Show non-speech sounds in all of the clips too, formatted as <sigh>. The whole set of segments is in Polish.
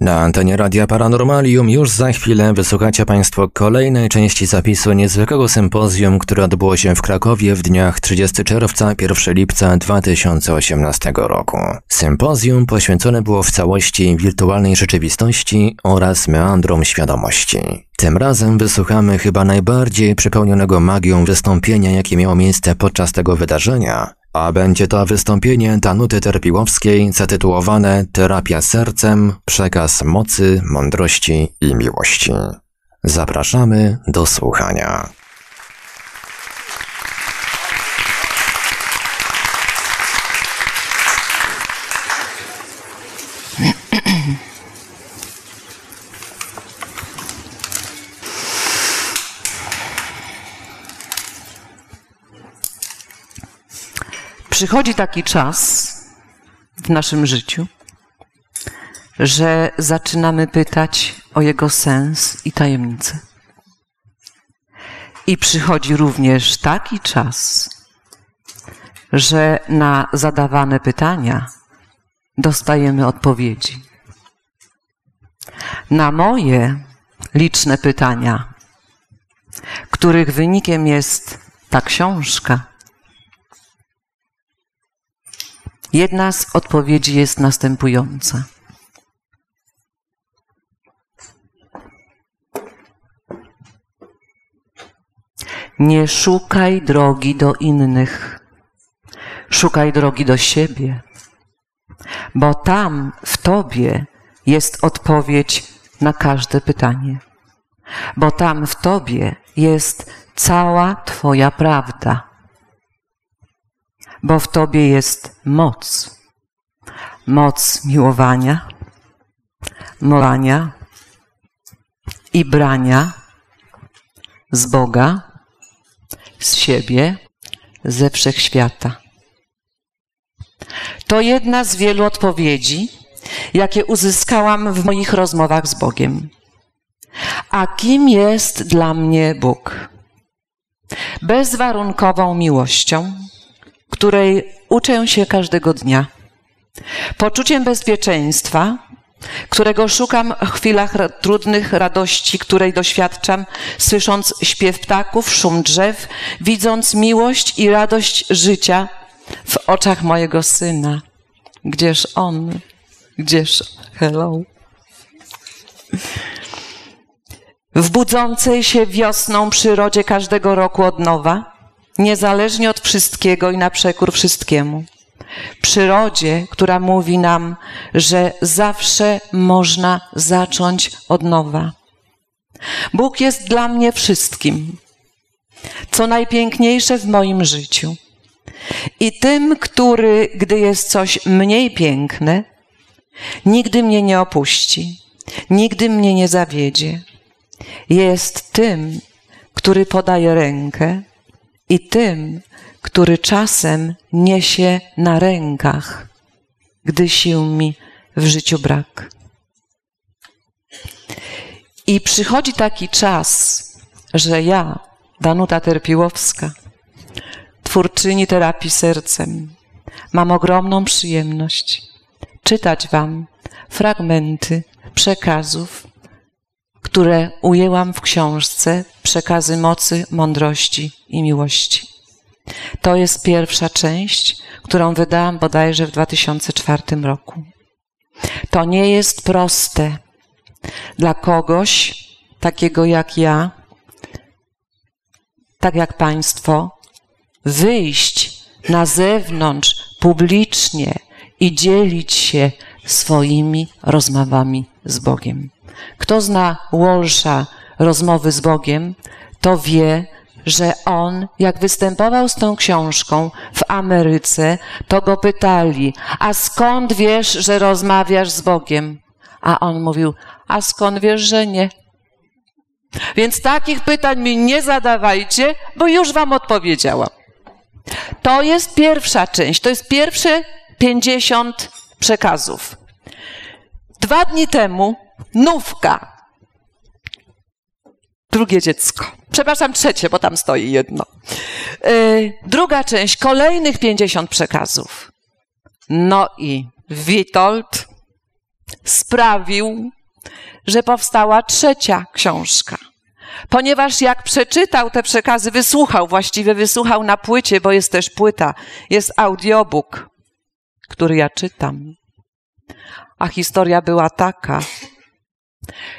Na antenie Radia Paranormalium już za chwilę wysłuchacie Państwo kolejnej części zapisu niezwykłego sympozjum, które odbyło się w Krakowie w dniach 30 czerwca 1 lipca 2018 roku. Sympozjum poświęcone było w całości wirtualnej rzeczywistości oraz meandrom świadomości. Tym razem wysłuchamy chyba najbardziej przepełnionego magią wystąpienia, jakie miało miejsce podczas tego wydarzenia, a będzie to wystąpienie Danuty Terpiłowskiej zatytułowane Terapia sercem, przekaz mocy, mądrości i miłości. Zapraszamy do słuchania. Przychodzi taki czas w naszym życiu, że zaczynamy pytać o jego sens i tajemnicę. I przychodzi również taki czas, że na zadawane pytania dostajemy odpowiedzi. Na moje liczne pytania, których wynikiem jest ta książka, Jedna z odpowiedzi jest następująca. Nie szukaj drogi do innych, szukaj drogi do siebie, bo tam w Tobie jest odpowiedź na każde pytanie, bo tam w Tobie jest cała Twoja prawda bo w Tobie jest moc. Moc miłowania, molania i brania z Boga, z siebie, ze wszechświata. To jedna z wielu odpowiedzi, jakie uzyskałam w moich rozmowach z Bogiem. A kim jest dla mnie Bóg? Bezwarunkową miłością, której uczę się każdego dnia. Poczuciem bezpieczeństwa, którego szukam w chwilach trudnych radości, której doświadczam, słysząc śpiew ptaków, szum drzew, widząc miłość i radość życia w oczach mojego syna. Gdzież on? Gdzież hello? W budzącej się wiosną przyrodzie każdego roku od nowa, niezależnie od wszystkiego i na przekór wszystkiemu. Przyrodzie, która mówi nam, że zawsze można zacząć od nowa. Bóg jest dla mnie wszystkim, co najpiękniejsze w moim życiu. I tym, który, gdy jest coś mniej piękne, nigdy mnie nie opuści, nigdy mnie nie zawiedzie. Jest tym, który podaje rękę, i tym, który czasem niesie na rękach, gdy sił mi w życiu brak. I przychodzi taki czas, że ja, Danuta Terpiłowska, twórczyni terapii sercem, mam ogromną przyjemność czytać Wam fragmenty przekazów które ujęłam w książce Przekazy mocy, mądrości i miłości. To jest pierwsza część, którą wydałam bodajże w 2004 roku. To nie jest proste dla kogoś takiego jak ja, tak jak Państwo, wyjść na zewnątrz publicznie i dzielić się swoimi rozmowami z Bogiem. Kto zna Walsha, rozmowy z Bogiem, to wie, że on, jak występował z tą książką w Ameryce, to go pytali, a skąd wiesz, że rozmawiasz z Bogiem? A on mówił, a skąd wiesz, że nie? Więc takich pytań mi nie zadawajcie, bo już wam odpowiedziałam. To jest pierwsza część, to jest pierwsze 50 przekazów. Dwa dni temu Nówka. Drugie dziecko. Przepraszam, trzecie, bo tam stoi jedno. Yy, druga część, kolejnych 50 przekazów. No i Witold sprawił, że powstała trzecia książka. Ponieważ jak przeczytał te przekazy, wysłuchał, właściwie wysłuchał na płycie, bo jest też płyta, jest audiobook, który ja czytam. A historia była taka,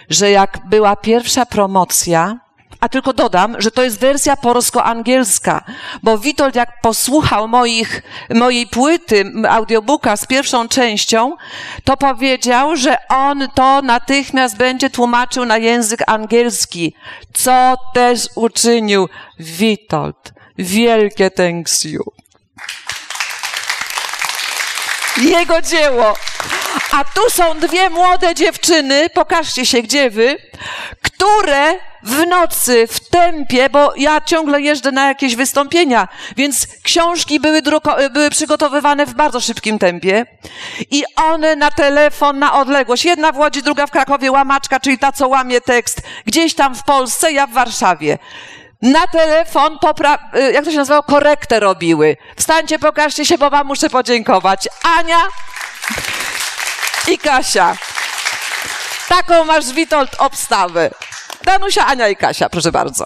że jak była pierwsza promocja, a tylko dodam, że to jest wersja polsko-angielska, bo Witold jak posłuchał moich, mojej płyty, audiobooka z pierwszą częścią, to powiedział, że on to natychmiast będzie tłumaczył na język angielski, co też uczynił Witold. Wielkie thanks you. Jego dzieło. A tu są dwie młode dziewczyny, pokażcie się gdzie wy, które w nocy, w tempie, bo ja ciągle jeżdżę na jakieś wystąpienia, więc książki były, druko- były przygotowywane w bardzo szybkim tempie i one na telefon, na odległość, jedna w Łodzi, druga w Krakowie, łamaczka, czyli ta, co łamie tekst, gdzieś tam w Polsce, ja w Warszawie. Na telefon, popra- y, jak to się nazywało, korektę robiły. Wstańcie, pokażcie się, bo wam muszę podziękować. Ania i Kasia. Taką masz, Witold, obstawę. Danusia, Ania i Kasia, proszę bardzo.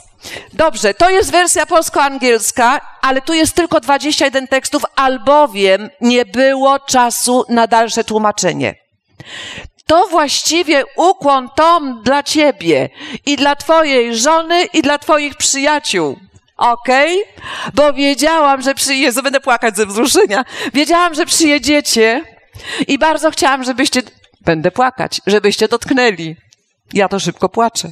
Dobrze, to jest wersja polsko-angielska, ale tu jest tylko 21 tekstów, albowiem nie było czasu na dalsze tłumaczenie. To właściwie ukłon tom dla ciebie i dla twojej żony i dla twoich przyjaciół. Okej? Okay? Bo wiedziałam, że przyjedzie, będę płakać ze wzruszenia. Wiedziałam, że przyjedziecie i bardzo chciałam, żebyście, będę płakać, żebyście dotknęli. Ja to szybko płaczę.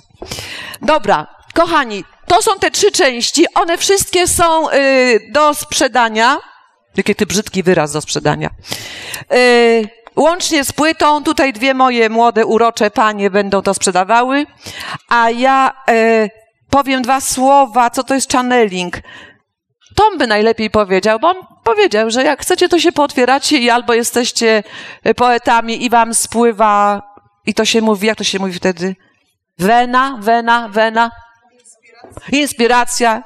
Dobra, kochani, to są te trzy części. One wszystkie są y, do sprzedania. Jaki ty brzydki wyraz do sprzedania. Y, łącznie z płytą, tutaj dwie moje młode, urocze panie będą to sprzedawały, a ja y, powiem dwa słowa, co to jest channeling. Tom by najlepiej powiedział, bo on powiedział, że jak chcecie, to się pootwieracie i albo jesteście poetami i wam spływa, i to się mówi, jak to się mówi wtedy? Wena, wena, wena. Inspiracja.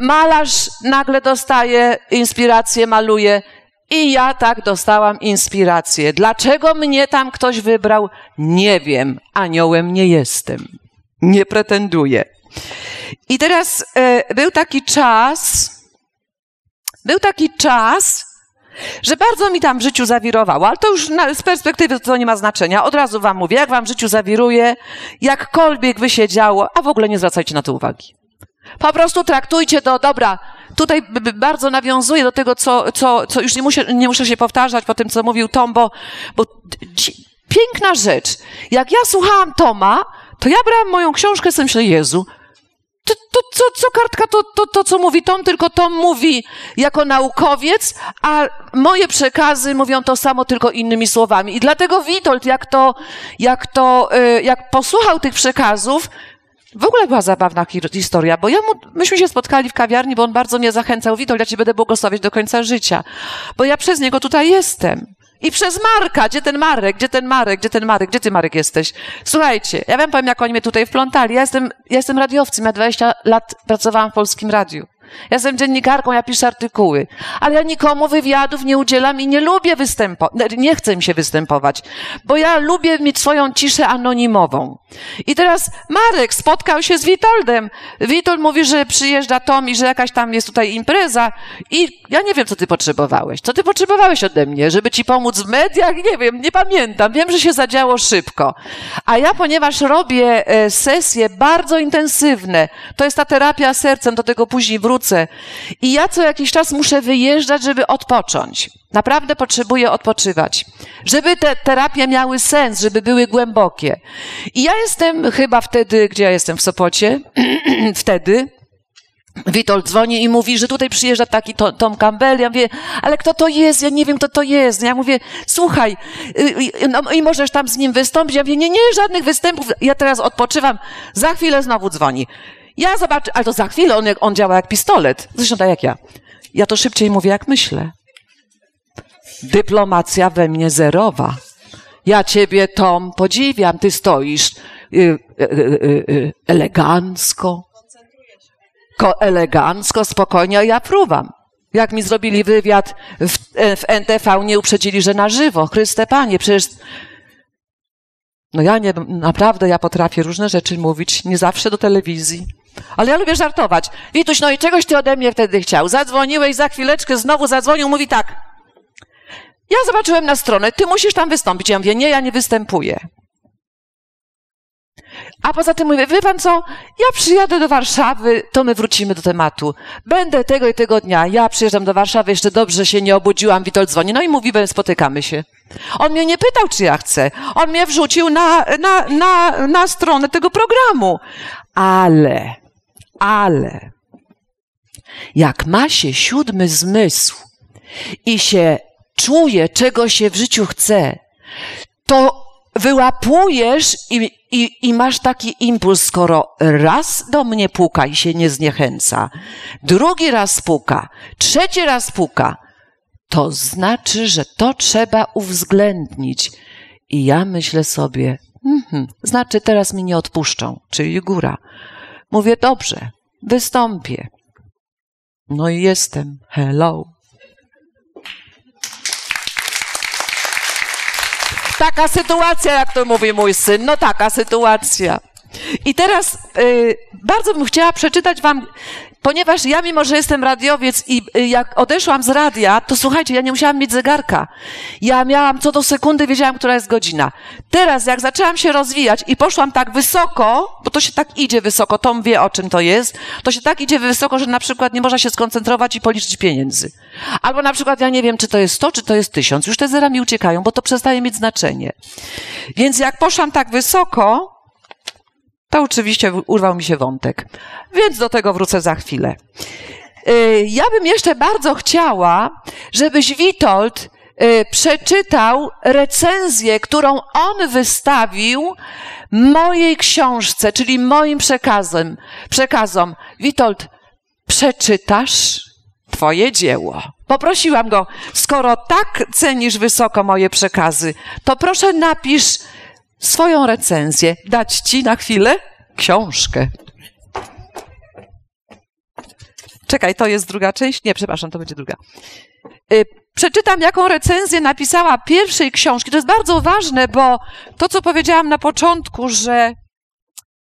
Malarz nagle dostaje inspirację, maluje. I ja tak dostałam inspirację. Dlaczego mnie tam ktoś wybrał? Nie wiem. Aniołem nie jestem. Nie pretenduję. I teraz e, był taki czas, był taki czas, że bardzo mi tam w życiu zawirowało, ale to już na, z perspektywy to nie ma znaczenia. Od razu wam mówię, jak wam w życiu zawiruje, jakkolwiek by się działo, a w ogóle nie zwracajcie na to uwagi. Po prostu traktujcie to, dobra, tutaj bardzo nawiązuję do tego, co, co, co już nie muszę, nie muszę się powtarzać po tym, co mówił Tom, bo, bo piękna rzecz. Jak ja słuchałam Toma, to ja brałam moją książkę, sobie myślę, Jezu, to, to, co, co kartka, to, to, to, co mówi Tom, tylko Tom mówi jako naukowiec, a moje przekazy mówią to samo, tylko innymi słowami. I dlatego Witold, jak to, jak to, y, jak posłuchał tych przekazów, w ogóle była zabawna historia, bo ja mu, myśmy się spotkali w kawiarni, bo on bardzo mnie zachęcał. Witold, ja ci będę błogosławić do końca życia, bo ja przez niego tutaj jestem. I przez Marka, gdzie ten Marek, gdzie ten Marek, gdzie ten Marek, gdzie ty Marek jesteś? Słuchajcie, ja wam powiem, jak oni mnie tutaj wplątali. Ja jestem, ja jestem radiowcem, ja 20 lat pracowałam w Polskim Radiu. Ja jestem dziennikarką, ja piszę artykuły, ale ja nikomu wywiadów nie udzielam i nie lubię występować, nie chcę mi się występować, bo ja lubię mieć swoją ciszę anonimową. I teraz Marek spotkał się z Witoldem. Witold mówi, że przyjeżdża Tom i że jakaś tam jest tutaj impreza i ja nie wiem, co ty potrzebowałeś. Co ty potrzebowałeś ode mnie, żeby ci pomóc w mediach? Nie wiem, nie pamiętam. Wiem, że się zadziało szybko. A ja, ponieważ robię e, sesje bardzo intensywne, to jest ta terapia sercem, do tego później wrócę, wrócę. I ja co jakiś czas muszę wyjeżdżać, żeby odpocząć. Naprawdę potrzebuję odpoczywać. Żeby te terapie miały sens, żeby były głębokie. I ja jestem chyba wtedy, gdzie ja jestem w Sopocie, <clears throat> wtedy, Witold dzwoni i mówi, że tutaj przyjeżdża taki Tom Campbell. Ja mówię, ale kto to jest? Ja nie wiem, kto to jest. Ja mówię, słuchaj, y, y, no, i możesz tam z nim wystąpić? Ja mówię, nie, nie, żadnych występów. Ja teraz odpoczywam. Za chwilę znowu dzwoni. Ja zobaczę, ale to za chwilę on, on działa jak pistolet. Zresztą tak jak ja. Ja to szybciej mówię, jak myślę. Dyplomacja we mnie zerowa. Ja ciebie, Tom, podziwiam. Ty stoisz y, y, y, elegancko. Ko elegancko, spokojnie, a ja fruwam. Jak mi zrobili wywiad w, w NTV, nie uprzedzili, że na żywo. Chryste Panie, przecież No ja nie, naprawdę ja potrafię różne rzeczy mówić, nie zawsze do telewizji. Ale ja lubię żartować. Wituś, no i czegoś ty ode mnie wtedy chciał? Zadzwoniłeś, za chwileczkę znowu zadzwonił, mówi tak. Ja zobaczyłem na stronę, ty musisz tam wystąpić. Ja mówię, nie, ja nie występuję. A poza tym mówię, wie pan co, ja przyjadę do Warszawy, to my wrócimy do tematu. Będę tego i tego dnia, ja przyjeżdżam do Warszawy, jeszcze dobrze się nie obudziłam, Witold dzwoni, no i mówi, spotykamy się. On mnie nie pytał, czy ja chcę. On mnie wrzucił na, na, na, na stronę tego programu. Ale, ale, jak ma się siódmy zmysł i się czuje, czego się w życiu chce, to wyłapujesz i, i, i masz taki impuls, skoro raz do mnie puka i się nie zniechęca, drugi raz puka, trzeci raz puka, to znaczy, że to trzeba uwzględnić. I ja myślę sobie, mm znaczy teraz mi nie odpuszczą, czyli góra. Mówię, dobrze, wystąpię. No i jestem. Hello. Taka sytuacja, jak to mówi mój syn. No taka sytuacja. I teraz y, bardzo bym chciała przeczytać wam, ponieważ ja mimo, że jestem radiowiec i y, jak odeszłam z radia, to słuchajcie, ja nie musiałam mieć zegarka. Ja miałam co do sekundy, wiedziałam, która jest godzina. Teraz jak zaczęłam się rozwijać i poszłam tak wysoko, bo to się tak idzie wysoko, Tom wie o czym to jest, to się tak idzie wysoko, że na przykład nie można się skoncentrować i policzyć pieniędzy. Albo na przykład ja nie wiem, czy to jest 100, czy to jest 1000. Już te zera mi uciekają, bo to przestaje mieć znaczenie. Więc jak poszłam tak wysoko, to oczywiście urwał mi się wątek. Więc do tego wrócę za chwilę. Y, ja bym jeszcze bardzo chciała, żebyś Witold y, przeczytał recenzję, którą on wystawił mojej książce, czyli moim przekazem, przekazom. Witold, przeczytasz twoje dzieło. Poprosiłam go, skoro tak cenisz wysoko moje przekazy, to proszę napisz swoją recenzję, dać ci na chwilę książkę. Czekaj, to jest druga część? Nie, przepraszam, to będzie druga. Y, przeczytam, jaką recenzję napisała pierwszej książki. To jest bardzo ważne, bo to, co powiedziałam na początku, że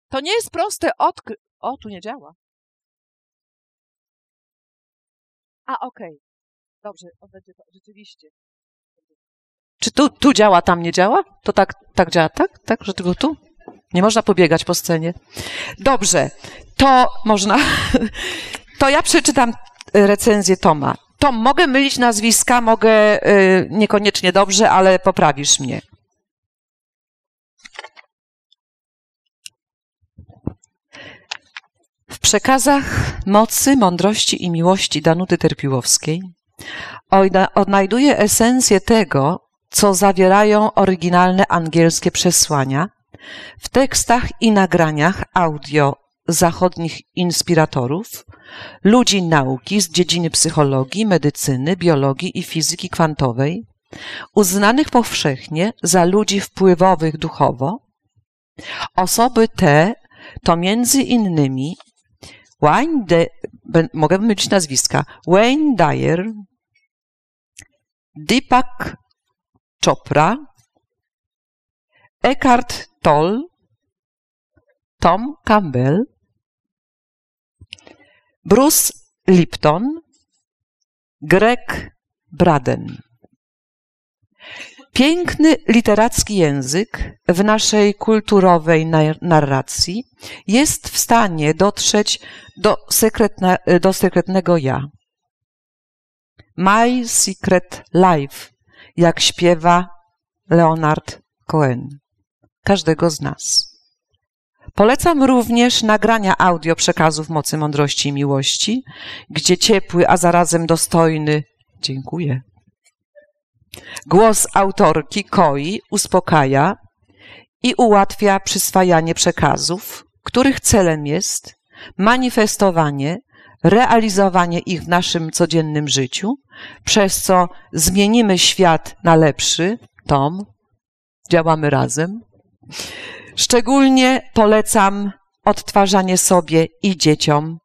to nie jest proste odkryć. O, tu nie działa. A, okej. Okay. Dobrze, będzie rzeczywiście. Czy tu, tu działa, tam nie działa? To tak, tak działa, tak? Tak, że tylko tu? Nie można pobiegać po scenie. Dobrze, to można. <laughs> To ja przeczytam y, recenzję Toma. Tom, mogę mylić nazwiska, mogę y, niekoniecznie dobrze, ale poprawisz mnie. W przekazach mocy, mądrości i miłości Danuty Terpiłowskiej odnajduje esencję tego, co zawierają oryginalne angielskie przesłania w tekstach i nagraniach audio zachodnich inspiratorów, ludzi nauki z dziedziny psychologii, medycyny, biologii i fizyki kwantowej, uznanych powszechnie za ludzi wpływowych duchowo. Osoby te to między innymi Wayne De, mogę mylić nazwiska, Wayne Dyer, Deepak Chopra, Eckhart Tolle, Tom Campbell, Bruce Lipton, Greg Braden. Piękny literacki język w naszej kulturowej narracji jest w stanie dotrzeć do, do sekretnego ja. My Secret Life jak śpiewa Leonard Cohen. Każdego z nas. Polecam również nagrania audio przekazów mocy mądrości i miłości, gdzie ciepły, a zarazem dostojny, dziękuję, głos autorki Koi uspokaja i ułatwia przyswajanie przekazów, których celem jest manifestowanie realizowanie ich w naszym codziennym życiu, przez co zmienimy świat na lepszy. Tom, działamy razem. Szczególnie polecam odtwarzanie sobie i dzieciom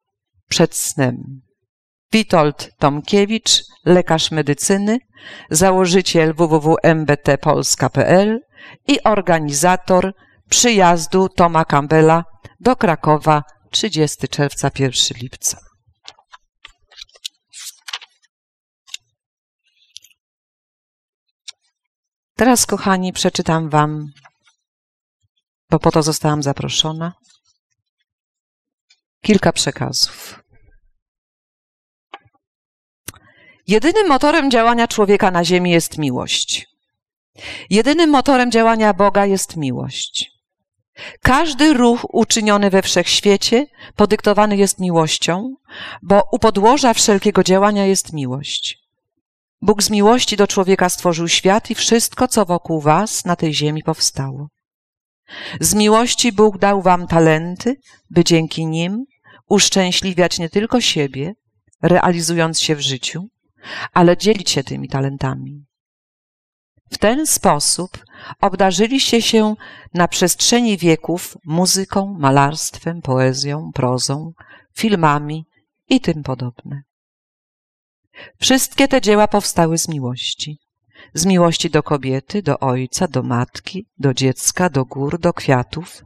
przed snem. Witold Tomkiewicz, lekarz medycyny, założyciel www.mbtpolska.pl, i organizator przyjazdu Toma Campbella do Krakowa 30 czerwca 1 lipca. Teraz, kochani, przeczytam Wam, bo po to zostałam zaproszona, kilka przekazów. Jedynym motorem działania człowieka na Ziemi jest miłość. Jedynym motorem działania Boga jest miłość. Każdy ruch uczyniony we wszechświecie podyktowany jest miłością, bo u podłoża wszelkiego działania jest miłość. Bóg z miłości do człowieka stworzył świat i wszystko, co wokół was na tej ziemi powstało. Z miłości Bóg dał wam talenty, by dzięki nim uszczęśliwiać nie tylko siebie, realizując się w życiu, ale dzielić się tymi talentami. W ten sposób obdarzyliście się na przestrzeni wieków muzyką, malarstwem, poezją, prozą, filmami i tym podobne. Wszystkie te dzieła powstały z miłości. Z miłości do kobiety, do ojca, do matki, do dziecka, do gór, do kwiatów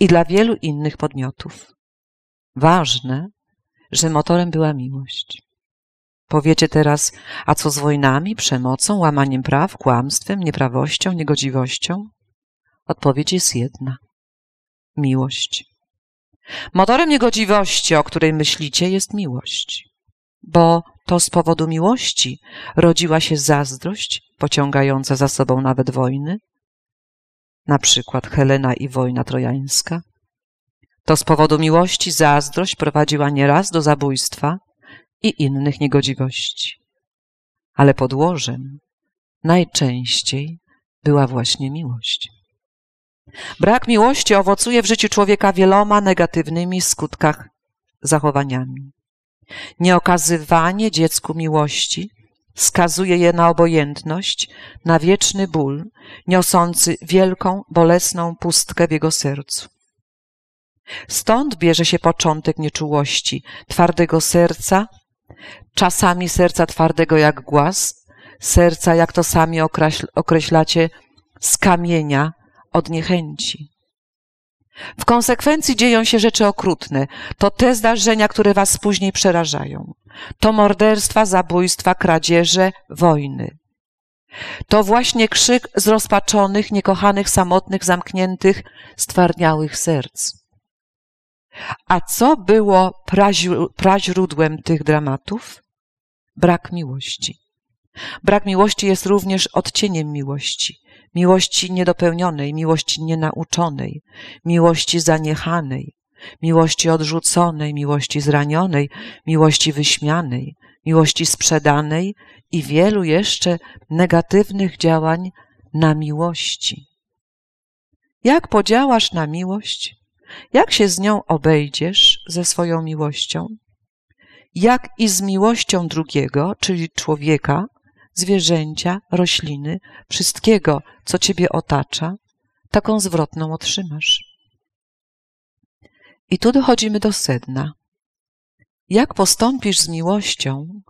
i dla wielu innych podmiotów. Ważne, że motorem była miłość. Powiecie teraz, a co z wojnami, przemocą, łamaniem praw, kłamstwem, nieprawością, niegodziwością? Odpowiedź jest jedna. Miłość. Motorem niegodziwości, o której myślicie, jest miłość. Bo to z powodu miłości rodziła się zazdrość, pociągająca za sobą nawet wojny, na przykład Helena i wojna trojańska. To z powodu miłości zazdrość prowadziła nieraz do zabójstwa i innych niegodziwości. Ale podłożem najczęściej była właśnie miłość. Brak miłości owocuje w życiu człowieka wieloma negatywnymi skutkach zachowaniami. Nieokazywanie dziecku miłości skazuje je na obojętność, na wieczny ból, niosący wielką, bolesną pustkę w jego sercu. Stąd bierze się początek nieczułości, twardego serca, czasami serca twardego jak głaz, serca, jak to sami określacie, z kamienia od niechęci. W konsekwencji dzieją się rzeczy okrutne. To te zdarzenia, które was później przerażają. To morderstwa, zabójstwa, kradzieże, wojny. To właśnie krzyk zrozpaczonych, niekochanych, samotnych, zamkniętych, stwardniałych serc. A co było praźródłem tych dramatów? Brak miłości. Brak miłości jest również odcieniem miłości miłości niedopełnionej, miłości nienauczonej, miłości zaniechanej, miłości odrzuconej, miłości zranionej, miłości wyśmianej, miłości sprzedanej i wielu jeszcze negatywnych działań na miłości. Jak podziałasz na miłość? Jak się z nią obejdziesz ze swoją miłością? Jak i z miłością drugiego, czyli człowieka, zwierzęcia, rośliny, wszystkiego, co ciebie otacza, taką zwrotną otrzymasz. I tu dochodzimy do sedna. Jak postąpisz z miłością,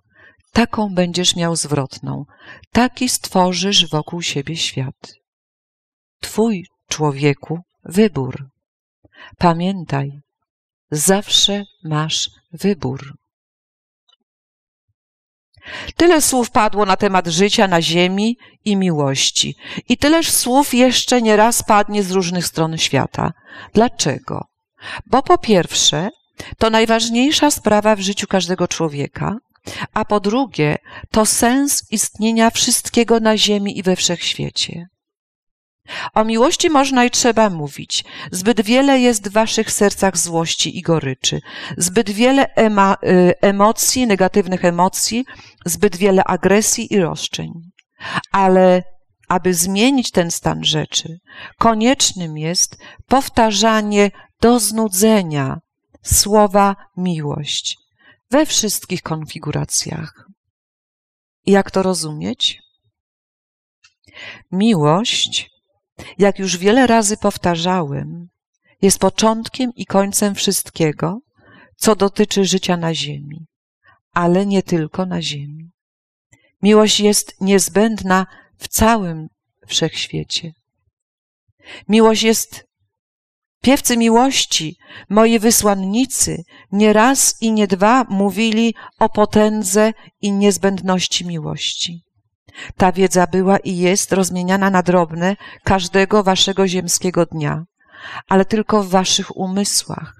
taką będziesz miał zwrotną, taki stworzysz wokół siebie świat. Twój człowieku wybór. Pamiętaj, zawsze masz wybór. Tyle słów padło na temat życia na ziemi i miłości. I tyleż słów jeszcze nie raz padnie z różnych stron świata. Dlaczego? Bo po pierwsze, to najważniejsza sprawa w życiu każdego człowieka, a po drugie, to sens istnienia wszystkiego na ziemi i we wszechświecie. O miłości można i trzeba mówić. Zbyt wiele jest w waszych sercach złości i goryczy, zbyt wiele ema, y, emocji, negatywnych emocji, zbyt wiele agresji i roszczeń. Ale aby zmienić ten stan rzeczy, koniecznym jest powtarzanie do znudzenia słowa miłość we wszystkich konfiguracjach. Jak to rozumieć? Miłość jak już wiele razy powtarzałem, jest początkiem i końcem wszystkiego, co dotyczy życia na Ziemi, ale nie tylko na Ziemi. Miłość jest niezbędna w całym wszechświecie. Miłość jest Piewcy miłości, moi wysłannicy, nie raz i nie dwa mówili o potędze i niezbędności miłości. Ta wiedza była i jest rozmieniana na drobne każdego waszego ziemskiego dnia, ale tylko w waszych umysłach.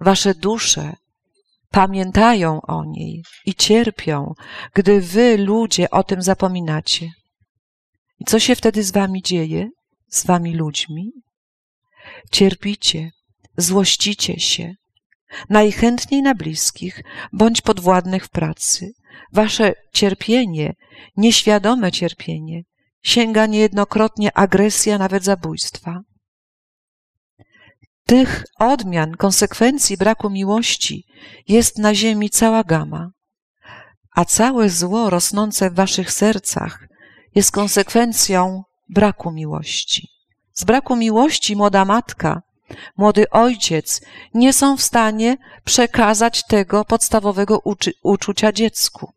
Wasze dusze pamiętają o niej i cierpią, gdy wy, ludzie, o tym zapominacie. I co się wtedy z wami dzieje? Z wami ludźmi? Cierpicie, złościcie się, najchętniej na bliskich bądź podwładnych w pracy. Wasze cierpienie, nieświadome cierpienie, sięga niejednokrotnie agresja, nawet zabójstwa. Tych odmian, konsekwencji braku miłości jest na ziemi cała gama, a całe zło rosnące w waszych sercach jest konsekwencją braku miłości. Z braku miłości młoda matka, młody ojciec nie są w stanie przekazać tego podstawowego uczucia dziecku.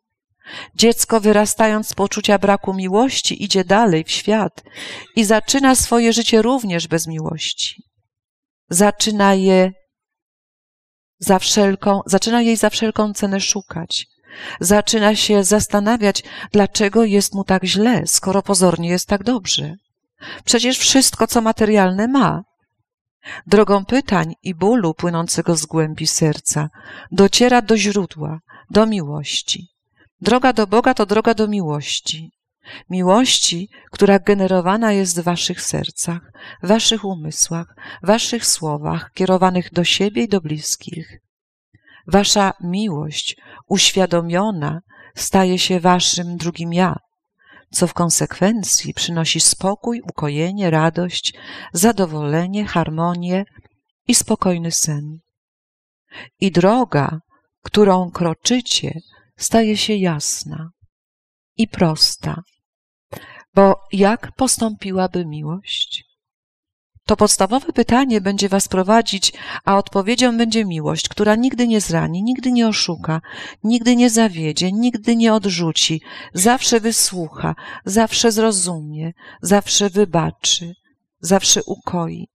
Dziecko wyrastając z poczucia braku miłości idzie dalej w świat i zaczyna swoje życie również bez miłości. Zaczyna je za wszelką, zaczyna jej za wszelką cenę szukać. Zaczyna się zastanawiać, dlaczego jest mu tak źle, skoro pozornie jest tak dobrze. Przecież wszystko, co materialne ma. Drogą pytań i bólu płynącego z głębi serca dociera do źródła, do miłości. Droga do Boga to droga do miłości. Miłości, która generowana jest w waszych sercach, waszych umysłach, waszych słowach, kierowanych do siebie i do bliskich. Wasza miłość uświadomiona staje się waszym drugim ja, co w konsekwencji przynosi spokój, ukojenie, radość, zadowolenie, harmonię i spokojny sen. I droga, którą kroczycie, staje się jasna i prosta. Bo jak postąpiłaby miłość? To podstawowe pytanie będzie was prowadzić, a odpowiedzią będzie miłość, która nigdy nie zrani, nigdy nie oszuka, nigdy nie zawiedzie, nigdy nie odrzuci, zawsze wysłucha, zawsze zrozumie, zawsze wybaczy, zawsze ukoi,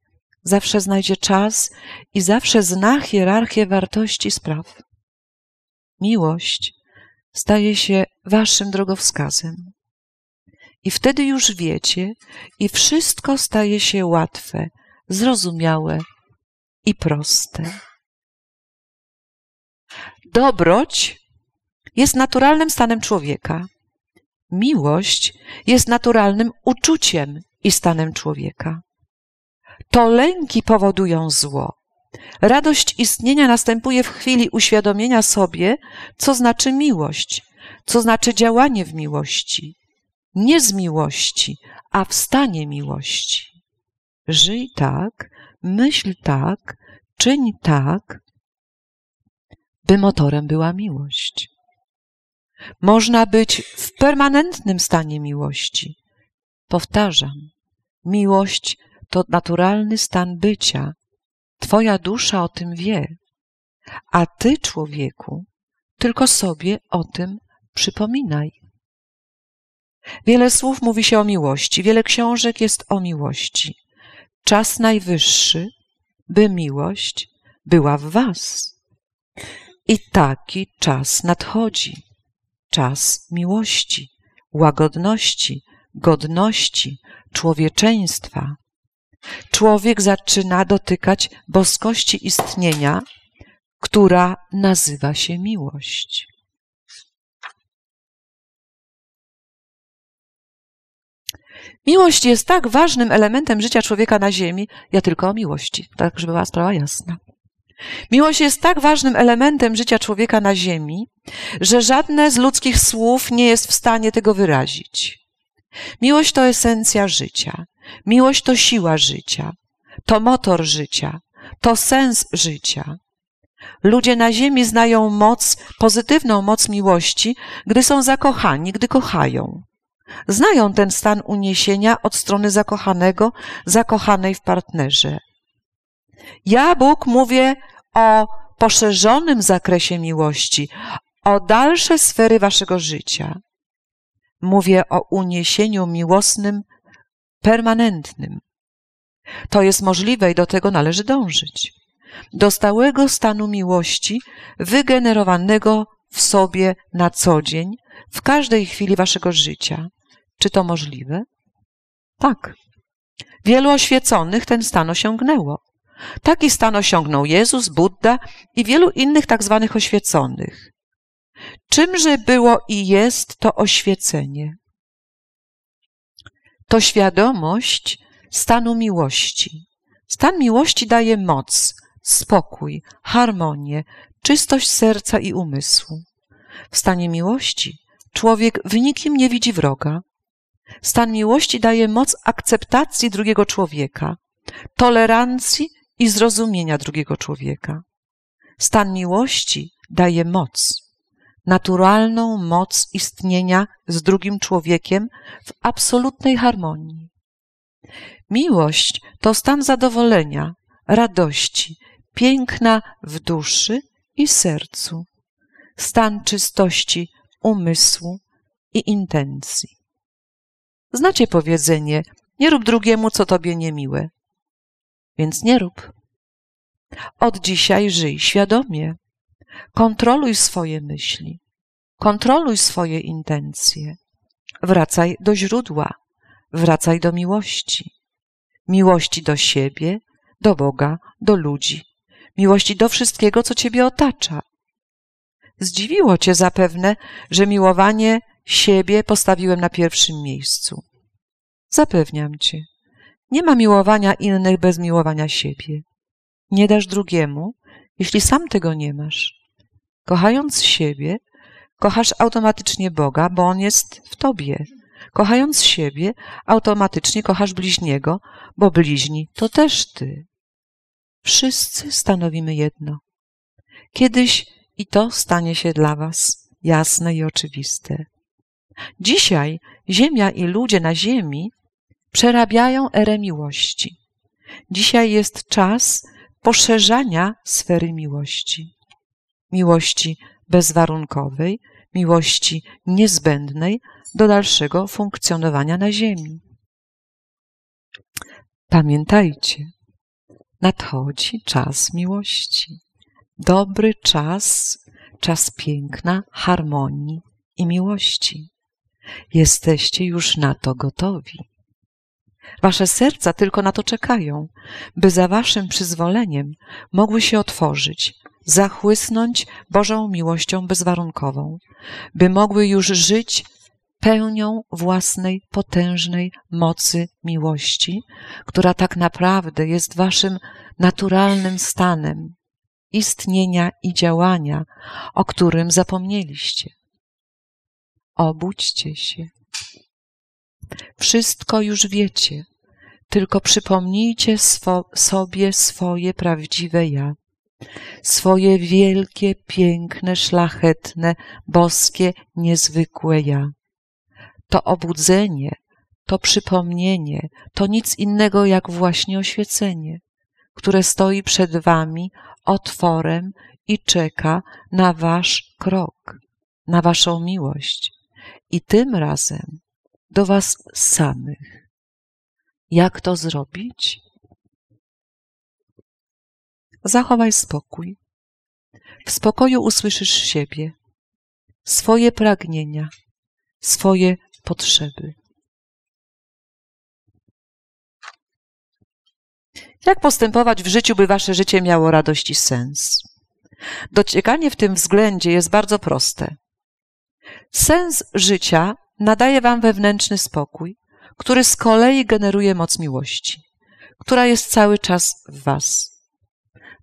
zawsze znajdzie czas i zawsze zna hierarchię wartości spraw. Miłość staje się waszym drogowskazem. I wtedy już wiecie, i wszystko staje się łatwe, zrozumiałe i proste. Dobroć jest naturalnym stanem człowieka. Miłość jest naturalnym uczuciem i stanem człowieka. To lęki powodują zło. Radość istnienia następuje w chwili uświadomienia sobie, co znaczy miłość, co znaczy działanie w miłości nie z miłości, a w stanie miłości. Żyj tak, myśl tak, czyń tak, by motorem była miłość. Można być w permanentnym stanie miłości. Powtarzam, miłość to naturalny stan bycia. Twoja dusza o tym wie, a ty, człowieku, tylko sobie o tym przypominaj. Wiele słów mówi się o miłości, wiele książek jest o miłości. Czas najwyższy, by miłość była w Was. I taki czas nadchodzi. Czas miłości, łagodności, godności, człowieczeństwa. Człowiek zaczyna dotykać boskości istnienia, która nazywa się miłość. Miłość jest tak ważnym elementem życia człowieka na ziemi, ja tylko o miłości, tak żeby była sprawa jasna. Miłość jest tak ważnym elementem życia człowieka na ziemi, że żadne z ludzkich słów nie jest w stanie tego wyrazić. Miłość to esencja życia. Miłość to siła życia. To motor życia. To sens życia. Ludzie na ziemi znają moc, pozytywną moc miłości, gdy są zakochani, gdy kochają. Znają ten stan uniesienia od strony zakochanego, zakochanej w partnerze. Ja, Bóg, mówię o poszerzonym zakresie miłości, o dalsze sfery waszego życia. Mówię o uniesieniu miłosnym, permanentnym. To jest możliwe i do tego należy dążyć. Do stałego stanu miłości, wygenerowanego w sobie na co dzień, w każdej chwili waszego życia. Czy to możliwe? Tak. Wielu oświeconych ten stan osiągnęło. Taki stan osiągnął Jezus, Buddha i wielu innych tak zwanych oświeconych. Czymże było i jest to oświecenie? To świadomość stanu miłości. Stan miłości daje moc, spokój, harmonię, czystość serca i umysłu. W stanie miłości człowiek w nikim nie widzi wroga. Stan miłości daje moc akceptacji drugiego człowieka, tolerancji i zrozumienia drugiego człowieka. Stan miłości daje moc, naturalną moc istnienia z drugim człowiekiem w absolutnej harmonii. Miłość to stan zadowolenia, radości, piękna w duszy i sercu, stan czystości umysłu i intencji. Znacie powiedzenie: nie rób drugiemu, co tobie niemiłe. Więc nie rób. Od dzisiaj żyj świadomie. Kontroluj swoje myśli. Kontroluj swoje intencje. Wracaj do źródła. Wracaj do miłości. Miłości do siebie, do Boga, do ludzi. Miłości do wszystkiego, co ciebie otacza. Zdziwiło cię zapewne, że miłowanie siebie postawiłem na pierwszym miejscu. Zapewniam cię, nie ma miłowania innych bez miłowania siebie. Nie dasz drugiemu, jeśli sam tego nie masz. Kochając siebie, kochasz automatycznie Boga, bo On jest w tobie. Kochając siebie, automatycznie kochasz bliźniego, bo bliźni to też ty. Wszyscy stanowimy jedno. Kiedyś i to stanie się dla was jasne i oczywiste. Dzisiaj Ziemia i ludzie na Ziemi przerabiają erę miłości. Dzisiaj jest czas poszerzania sfery miłości. Miłości bezwarunkowej, miłości niezbędnej do dalszego funkcjonowania na Ziemi. Pamiętajcie, nadchodzi czas miłości. Dobry czas, czas piękna, harmonii i miłości. Jesteście już na to gotowi. Wasze serca tylko na to czekają, by za waszym przyzwoleniem mogły się otworzyć, zachłysnąć Bożą miłością bezwarunkową, by mogły już żyć pełnią własnej potężnej mocy miłości, która tak naprawdę jest waszym naturalnym stanem istnienia i działania, o którym zapomnieliście. Obudźcie się. Wszystko już wiecie, tylko przypomnijcie swo sobie swoje prawdziwe ja, swoje wielkie, piękne, szlachetne, boskie, niezwykłe ja. To obudzenie, to przypomnienie, to nic innego jak właśnie oświecenie, które stoi przed wami otworem i czeka na wasz krok, na waszą miłość. I tym razem do was samych. Jak to zrobić? Zachowaj spokój. W spokoju usłyszysz siebie, swoje pragnienia, swoje potrzeby. Jak postępować w życiu, by wasze życie miało radość i sens? Dociekanie w tym względzie jest bardzo proste. Sens życia nadaje wam wewnętrzny spokój, który z kolei generuje moc miłości, która jest cały czas w was.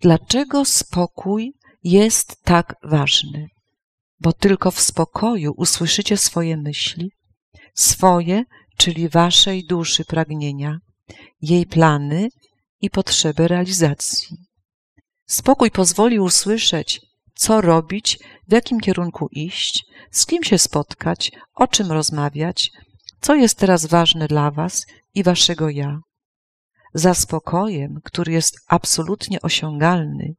Dlaczego spokój jest tak ważny? Bo tylko w spokoju usłyszycie swoje myśli, swoje, czyli waszej duszy pragnienia, jej plany i potrzeby realizacji. Spokój pozwoli usłyszeć, co robić, w jakim kierunku iść, z kim się spotkać, o czym rozmawiać, co jest teraz ważne dla Was i Waszego ja. Za spokojem, który jest absolutnie osiągalny,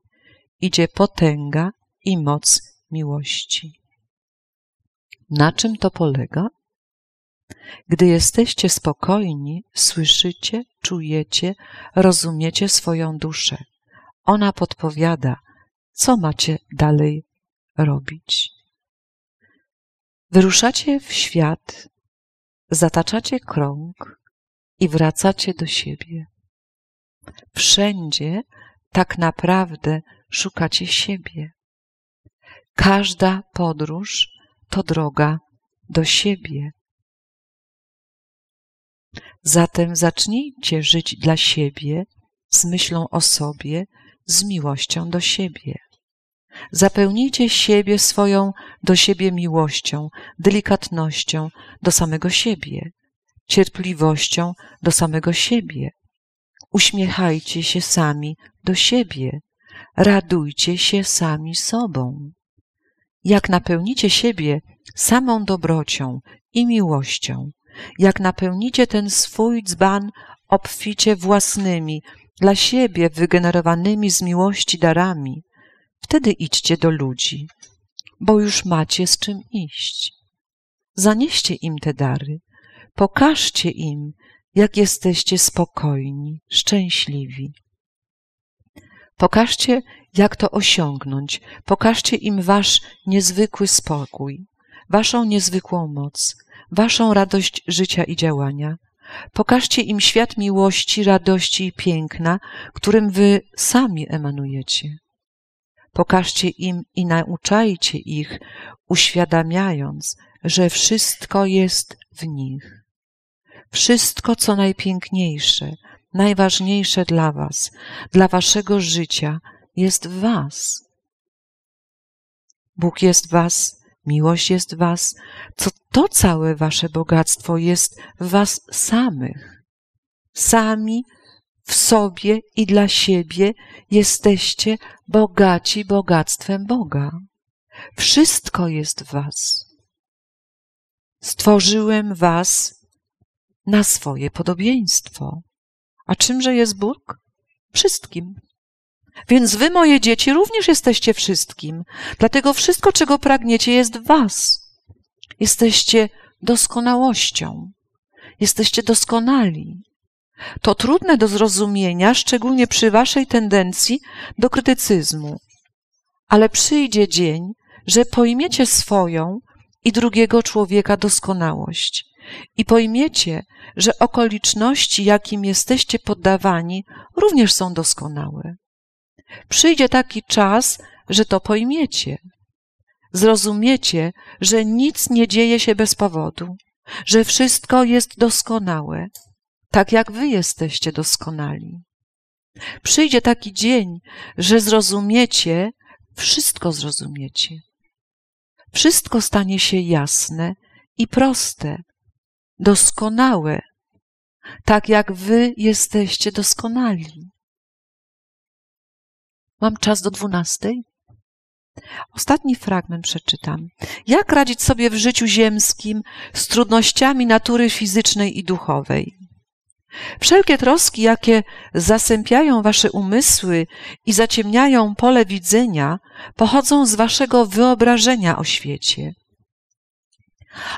idzie potęga i moc miłości. Na czym to polega? Gdy jesteście spokojni, słyszycie, czujecie, rozumiecie swoją duszę. Ona podpowiada, co macie dalej robić. Wyruszacie w świat, zataczacie krąg i wracacie do siebie. Wszędzie tak naprawdę szukacie siebie. Każda podróż to droga do siebie. Zatem zacznijcie żyć dla siebie, z myślą o sobie, z miłością do siebie. Zapełnijcie siebie swoją do siebie miłością, delikatnością do samego siebie, cierpliwością do samego siebie. Uśmiechajcie się sami do siebie, radujcie się sami sobą. Jak napełnicie siebie samą dobrocią i miłością, jak napełnicie ten swój dzban obficie własnymi, dla siebie wygenerowanymi z miłości darami, wtedy idźcie do ludzi, bo już macie z czym iść. Zanieście im te dary, pokażcie im, jak jesteście spokojni, szczęśliwi. Pokażcie, jak to osiągnąć, pokażcie im wasz niezwykły spokój, waszą niezwykłą moc, waszą radość życia i działania. Pokażcie im świat miłości, radości i piękna, którym wy sami emanujecie. Pokażcie im i nauczajcie ich, uświadamiając, że wszystko jest w nich. Wszystko, co najpiękniejsze, najważniejsze dla Was, dla Waszego życia, jest w Was. Bóg jest w Was, miłość jest w Was, co to całe Wasze bogactwo jest w Was samych. Sami w sobie i dla siebie jesteście bogaci bogactwem Boga. Wszystko jest w Was. Stworzyłem Was na swoje podobieństwo. A czymże jest Bóg? Wszystkim. Więc wy, moje dzieci, również jesteście wszystkim. Dlatego wszystko, czego pragniecie, jest w was. Jesteście doskonałością. Jesteście doskonali. To trudne do zrozumienia, szczególnie przy waszej tendencji do krytycyzmu. Ale przyjdzie dzień, że pojmiecie swoją i drugiego człowieka doskonałość i pojmiecie, że okoliczności, jakim jesteście poddawani, również są doskonałe. Przyjdzie taki czas, że to pojmiecie. Zrozumiecie, że nic nie dzieje się bez powodu, że wszystko jest doskonałe, tak jak wy jesteście doskonali. Przyjdzie taki dzień, że zrozumiecie, wszystko zrozumiecie. Wszystko stanie się jasne i proste, doskonałe, tak jak wy jesteście doskonali. Mam czas do dwunastej? Ostatni fragment przeczytam. Jak radzić sobie w życiu ziemskim z trudnościami natury fizycznej i duchowej? Wszelkie troski, jakie zasępiają wasze umysły i zaciemniają pole widzenia, pochodzą z waszego wyobrażenia o świecie.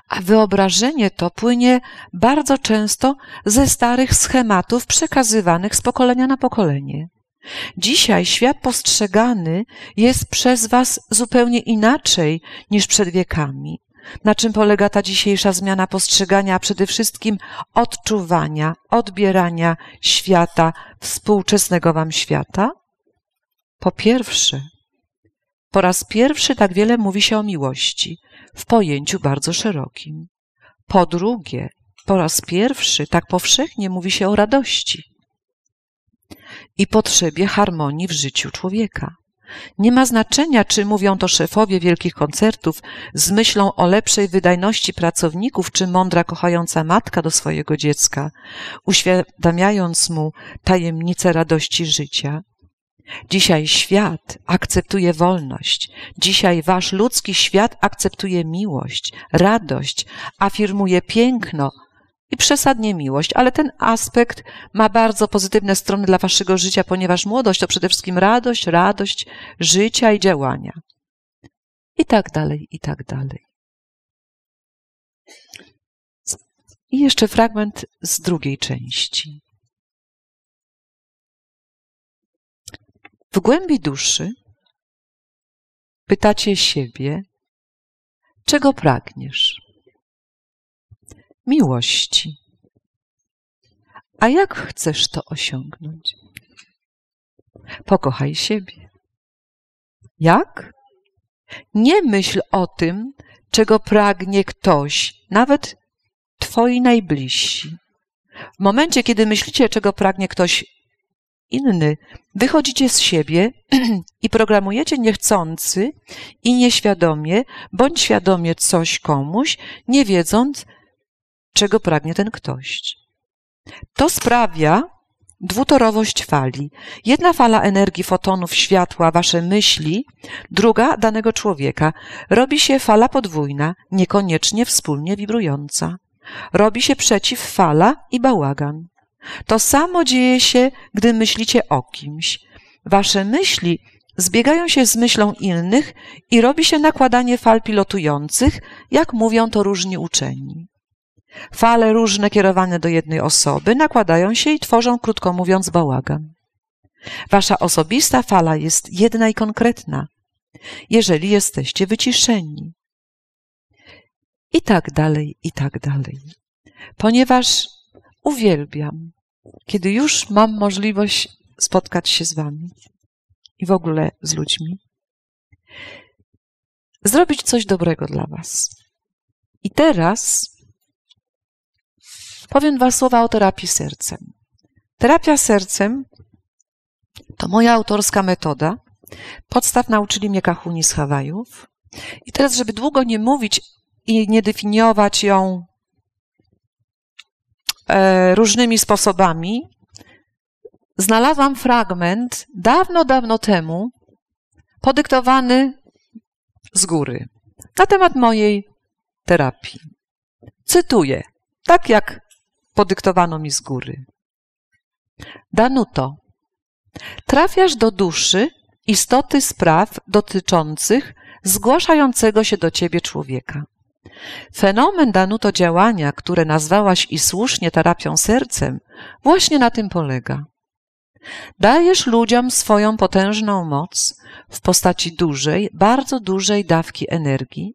A wyobrażenie to płynie bardzo często ze starych schematów przekazywanych z pokolenia na pokolenie. Dzisiaj świat postrzegany jest przez Was zupełnie inaczej niż przed wiekami. Na czym polega ta dzisiejsza zmiana postrzegania, a przede wszystkim odczuwania, odbierania świata, współczesnego Wam świata? Po pierwsze, po raz pierwszy tak wiele mówi się o miłości, w pojęciu bardzo szerokim. Po drugie, po raz pierwszy tak powszechnie mówi się o radości i potrzebie harmonii w życiu człowieka. Nie ma znaczenia, czy mówią to szefowie wielkich koncertów z myślą o lepszej wydajności pracowników, czy mądra, kochająca matka do swojego dziecka, uświadamiając mu tajemnicę radości życia. Dzisiaj świat akceptuje wolność. Dzisiaj wasz ludzki świat akceptuje miłość, radość, afirmuje piękno i przesadnie miłość, ale ten aspekt ma bardzo pozytywne strony dla waszego życia, ponieważ młodość to przede wszystkim radość, radość życia i działania. I tak dalej, i tak dalej. I jeszcze fragment z drugiej części. W głębi duszy pytacie siebie, czego pragniesz? Miłości. A jak chcesz to osiągnąć? Pokochaj siebie. Jak? Nie myśl o tym, czego pragnie ktoś, nawet twoi najbliżsi. W momencie, kiedy myślicie, czego pragnie ktoś inny, wychodzicie z siebie <clears throat> i programujecie niechcący i nieświadomie, bądź świadomie coś komuś, nie wiedząc, czego pragnie ten ktoś. To sprawia dwutorowość fali. Jedna fala energii fotonów światła, wasze myśli, druga danego człowieka. Robi się fala podwójna, niekoniecznie wspólnie wibrująca. Robi się przeciwfala i bałagan. To samo dzieje się, gdy myślicie o kimś. Wasze myśli zbiegają się z myślą innych i robi się nakładanie fal pilotujących, jak mówią to różni uczeni. Fale różne kierowane do jednej osoby nakładają się i tworzą, krótko mówiąc, bałagan. Wasza osobista fala jest jedna i konkretna, jeżeli jesteście wyciszeni. I tak dalej, i tak dalej. Ponieważ uwielbiam, kiedy już mam możliwość spotkać się z Wami i w ogóle z ludźmi, zrobić coś dobrego dla Was. I teraz powiem dwa słowa o terapii sercem. Terapia sercem to moja autorska metoda. Podstaw nauczyli mnie kahuni z Hawajów. I teraz, żeby długo nie mówić i nie definiować ją e, różnymi sposobami, znalazłam fragment dawno, dawno temu, podyktowany z góry na temat mojej terapii. Cytuję, tak jak podyktowano mi z góry. Danuto, trafiasz do duszy istoty spraw dotyczących zgłaszającego się do ciebie człowieka. Fenomen Danuto działania, które nazwałaś i słusznie terapią sercem, właśnie na tym polega. Dajesz ludziom swoją potężną moc w postaci dużej, bardzo dużej dawki energii,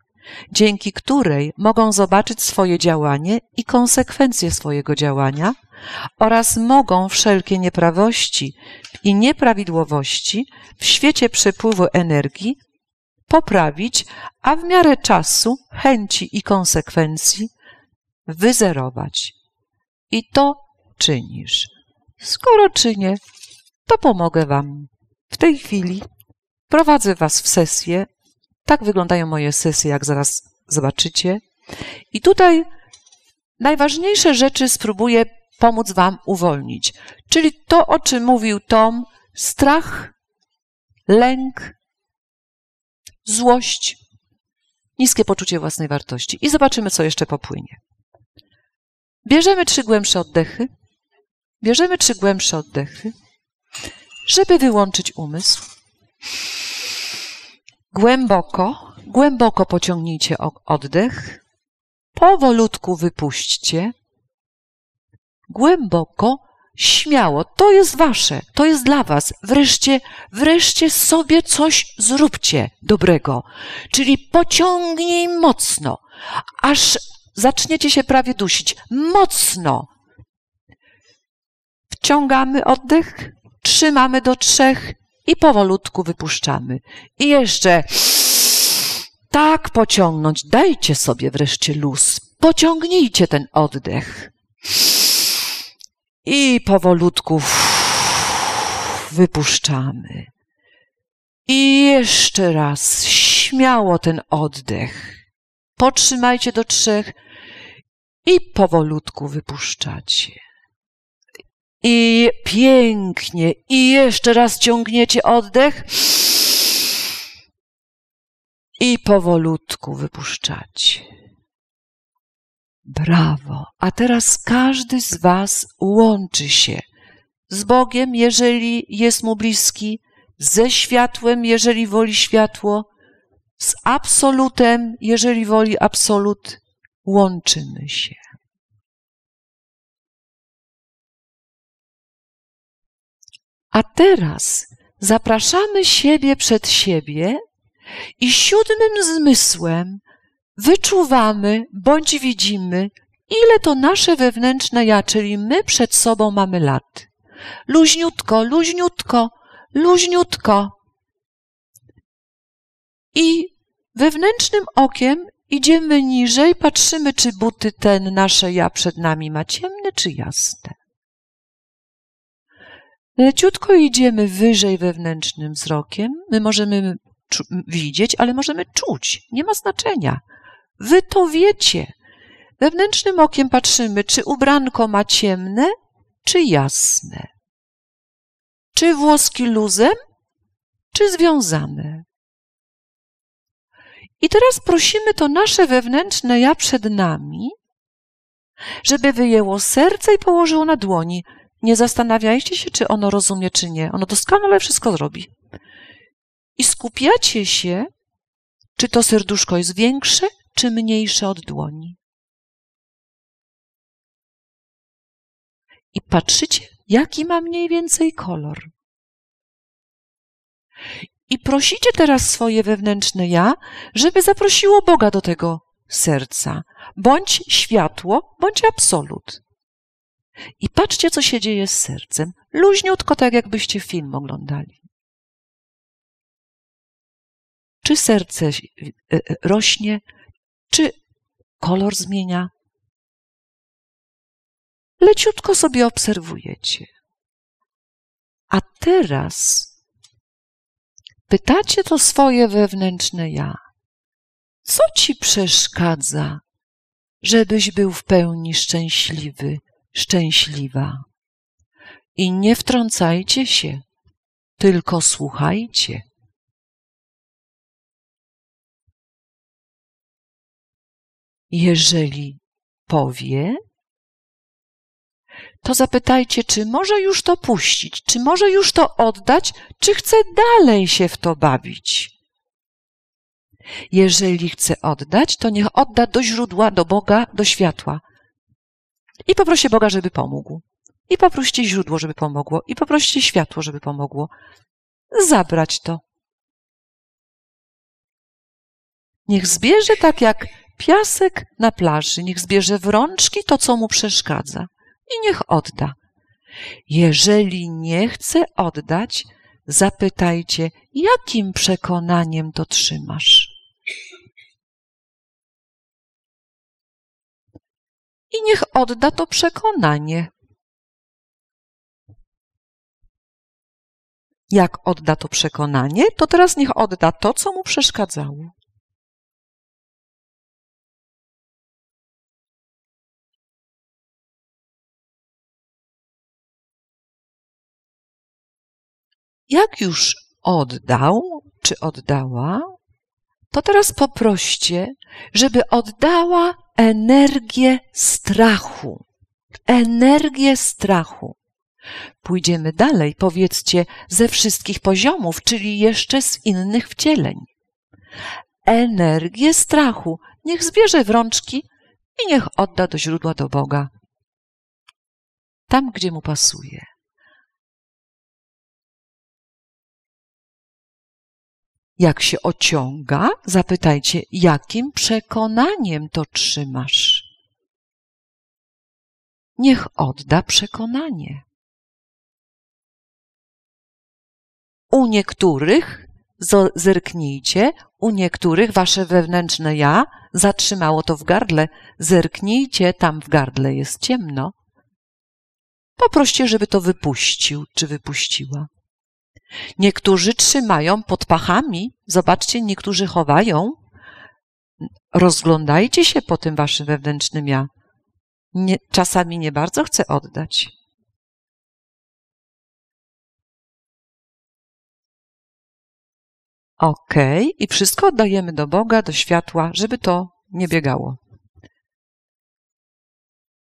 dzięki której mogą zobaczyć swoje działanie i konsekwencje swojego działania oraz mogą wszelkie nieprawości i nieprawidłowości w świecie przepływu energii poprawić, a w miarę czasu, chęci i konsekwencji wyzerować. I to czynisz. Skoro czynię, to pomogę Wam. W tej chwili prowadzę Was w sesję tak wyglądają moje sesje, jak zaraz zobaczycie. I tutaj najważniejsze rzeczy spróbuję pomóc Wam uwolnić. Czyli to, o czym mówił Tom, strach, lęk, złość, niskie poczucie własnej wartości. I zobaczymy, co jeszcze popłynie. Bierzemy trzy głębsze oddechy. Bierzemy trzy głębsze oddechy, żeby wyłączyć umysł. Głęboko, głęboko pociągnijcie oddech. Powolutku wypuśćcie. Głęboko, śmiało. To jest wasze, to jest dla was. Wreszcie, wreszcie sobie coś zróbcie dobrego. Czyli pociągnij mocno, aż zaczniecie się prawie dusić. Mocno. Wciągamy oddech, trzymamy do trzech i powolutku wypuszczamy. I jeszcze tak pociągnąć. Dajcie sobie wreszcie luz. Pociągnijcie ten oddech. I powolutku wypuszczamy. I jeszcze raz śmiało ten oddech. Potrzymajcie do trzech i powolutku wypuszczacie. I pięknie. I jeszcze raz ciągniecie oddech. I powolutku wypuszczacie. Brawo. A teraz każdy z Was łączy się z Bogiem, jeżeli jest mu bliski, ze światłem, jeżeli woli światło, z absolutem, jeżeli woli absolut. Łączymy się. Teraz zapraszamy siebie przed siebie i siódmym zmysłem wyczuwamy bądź widzimy, ile to nasze wewnętrzne ja, czyli my przed sobą mamy lat. Luźniutko, luźniutko, luźniutko. I wewnętrznym okiem idziemy niżej, patrzymy, czy buty ten nasze ja przed nami ma ciemne czy jasne. Leciutko idziemy wyżej wewnętrznym wzrokiem. My możemy widzieć, ale możemy czuć. Nie ma znaczenia. Wy to wiecie. Wewnętrznym okiem patrzymy, czy ubranko ma ciemne, czy jasne. Czy włoski luzem, czy związane. I teraz prosimy to nasze wewnętrzne ja przed nami, żeby wyjęło serce i położyło na dłoni. Nie zastanawiajcie się, czy ono rozumie, czy nie. Ono doskonale wszystko zrobi. I skupiacie się, czy to serduszko jest większe, czy mniejsze od dłoni. I patrzycie, jaki ma mniej więcej kolor. I prosicie teraz swoje wewnętrzne ja, żeby zaprosiło Boga do tego serca. Bądź światło, bądź absolut. I patrzcie, co się dzieje z sercem. Luźniutko, tak jakbyście film oglądali. Czy serce e, e, rośnie, czy kolor zmienia? Leciutko sobie obserwujecie. A teraz pytacie to swoje wewnętrzne ja. Co ci przeszkadza, żebyś był w pełni szczęśliwy, szczęśliwa? I nie wtrącajcie się, tylko słuchajcie. Jeżeli powie, to zapytajcie, czy może już to puścić, czy może już to oddać, czy chce dalej się w to bawić. Jeżeli chce oddać, to niech odda do źródła, do Boga, do światła. I poproście Boga, żeby pomógł. I poproście źródło, żeby pomogło. I poproście światło, żeby pomogło. Zabrać to. Niech zbierze tak jak piasek na plaży, niech zbierze w rączki to, co mu przeszkadza i niech odda. Jeżeli nie chce oddać, zapytajcie, jakim przekonaniem to trzymasz. I niech odda to przekonanie. Jak odda to przekonanie, to teraz niech odda to, co mu przeszkadzało. Jak już oddał, czy oddała, to teraz poproście, żeby oddała energię strachu. Energię strachu. Pójdziemy dalej, powiedzcie, ze wszystkich poziomów, czyli jeszcze z innych wcieleń. Energię strachu niech zbierze w rączki i niech odda do źródła do Boga. Tam, gdzie mu pasuje. Jak się ociąga, zapytajcie, jakim przekonaniem to trzymasz. Niech odda przekonanie. U niektórych, zerknijcie, u niektórych wasze wewnętrzne ja zatrzymało to w gardle. Zerknijcie, tam w gardle jest ciemno. Poproście, żeby to wypuścił czy wypuściła. Niektórzy trzymają pod pachami, zobaczcie, niektórzy chowają. Rozglądajcie się po tym waszym wewnętrznym ja. Nie, czasami nie bardzo chcę oddać. Ok, i wszystko oddajemy do Boga, do światła, żeby to nie biegało.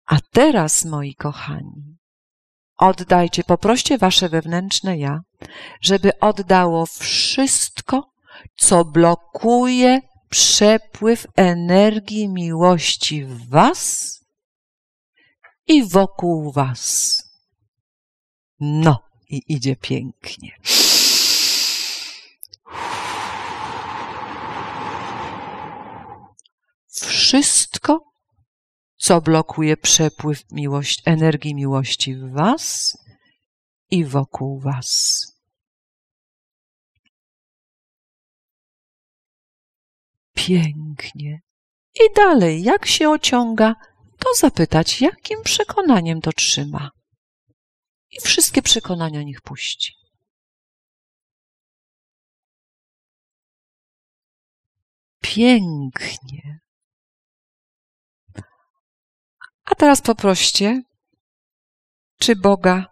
A teraz, moi kochani, Oddajcie, poproście wasze wewnętrzne ja, żeby oddało wszystko, co blokuje przepływ energii miłości w was i wokół was. No, i idzie pięknie. Wszystko, co blokuje przepływ miłości, energii miłości w Was i wokół Was. Pięknie. I dalej, jak się ociąga, to zapytać, jakim przekonaniem to trzyma. I wszystkie przekonania niech puści. Pięknie. Teraz poproście, czy Boga,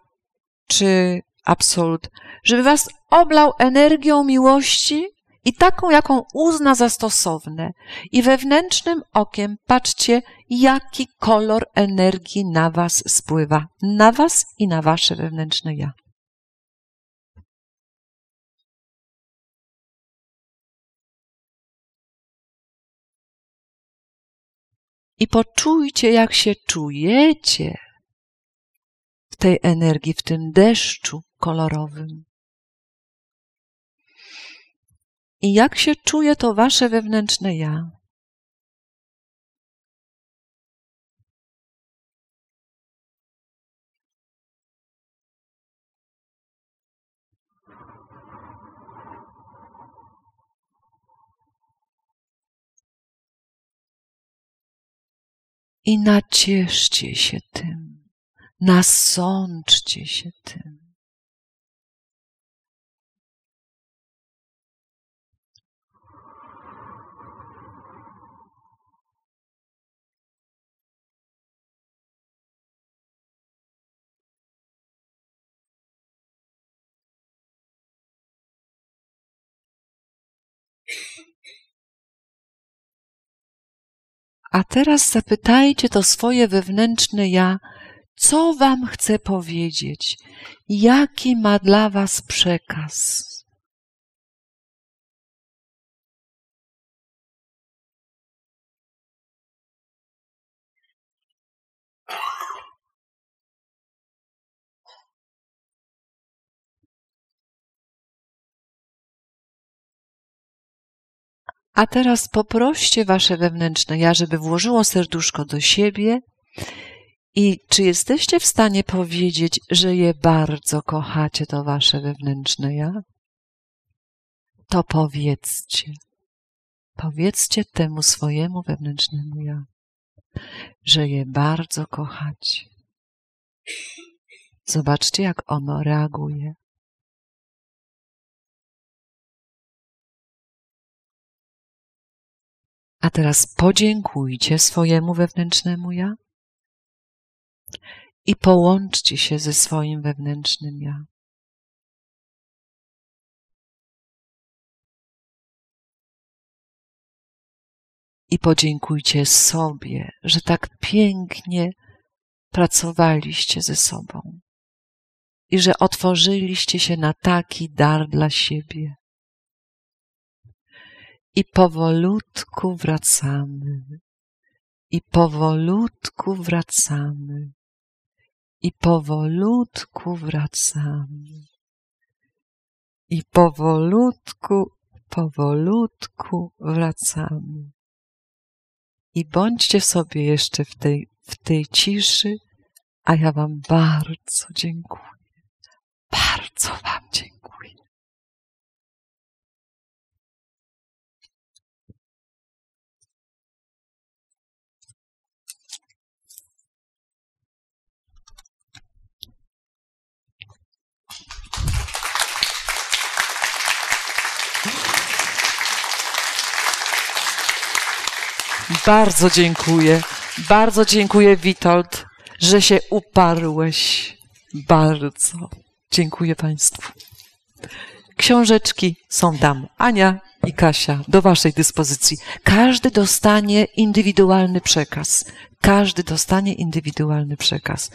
czy Absolut, żeby was oblał energią miłości i taką, jaką uzna za stosowne. I wewnętrznym okiem patrzcie, jaki kolor energii na was spływa. Na was i na wasze wewnętrzne ja. I poczujcie, jak się czujecie w tej energii, w tym deszczu kolorowym. I jak się czuje to wasze wewnętrzne ja? I nacieszcie się tym, nasączcie się tym. A teraz zapytajcie to swoje wewnętrzne ja, co wam chce powiedzieć, jaki ma dla was przekaz. A teraz poproście wasze wewnętrzne ja, żeby włożyło serduszko do siebie. I czy jesteście w stanie powiedzieć, że je bardzo kochacie, to wasze wewnętrzne ja? To powiedzcie. Powiedzcie temu swojemu wewnętrznemu ja, że je bardzo kochacie. Zobaczcie, jak ono reaguje. A teraz podziękujcie swojemu wewnętrznemu ja i połączcie się ze swoim wewnętrznym ja. I podziękujcie sobie, że tak pięknie pracowaliście ze sobą i że otworzyliście się na taki dar dla siebie. I powolutku wracamy. I powolutku wracamy. I powolutku wracamy. I powolutku, powolutku wracamy. I bądźcie sobie jeszcze w tej, w tej ciszy, a ja Wam bardzo dziękuję. Bardzo Wam dziękuję. Bardzo dziękuję. Bardzo dziękuję, Witold, że się uparłeś. Bardzo. Dziękuję Państwu. Książeczki są tam. Ania i Kasia, do Waszej dyspozycji. Każdy dostanie indywidualny przekaz. Każdy dostanie indywidualny przekaz.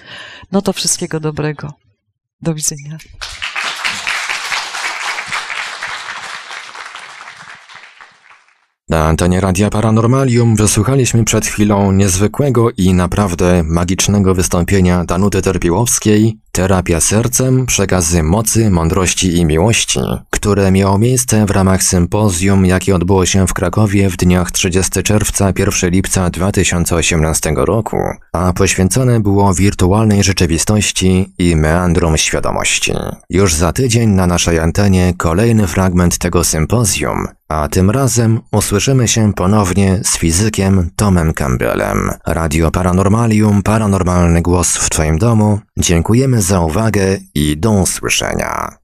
No to wszystkiego dobrego. Do widzenia. Na antenie Radia Paranormalium wysłuchaliśmy przed chwilą niezwykłego i naprawdę magicznego wystąpienia Danuty Terpiłowskiej Terapia sercem, przekazy mocy, mądrości i miłości, które miało miejsce w ramach sympozjum, jakie odbyło się w Krakowie w dniach 30 czerwca 1 lipca 2018 roku, a poświęcone było wirtualnej rzeczywistości i meandrom świadomości. Już za tydzień na naszej antenie kolejny fragment tego sympozjum, a tym razem usłyszymy się ponownie z fizykiem Tomem Campbellem. Radio Paranormalium, paranormalny głos w Twoim domu. Dziękujemy za uwagę i do usłyszenia.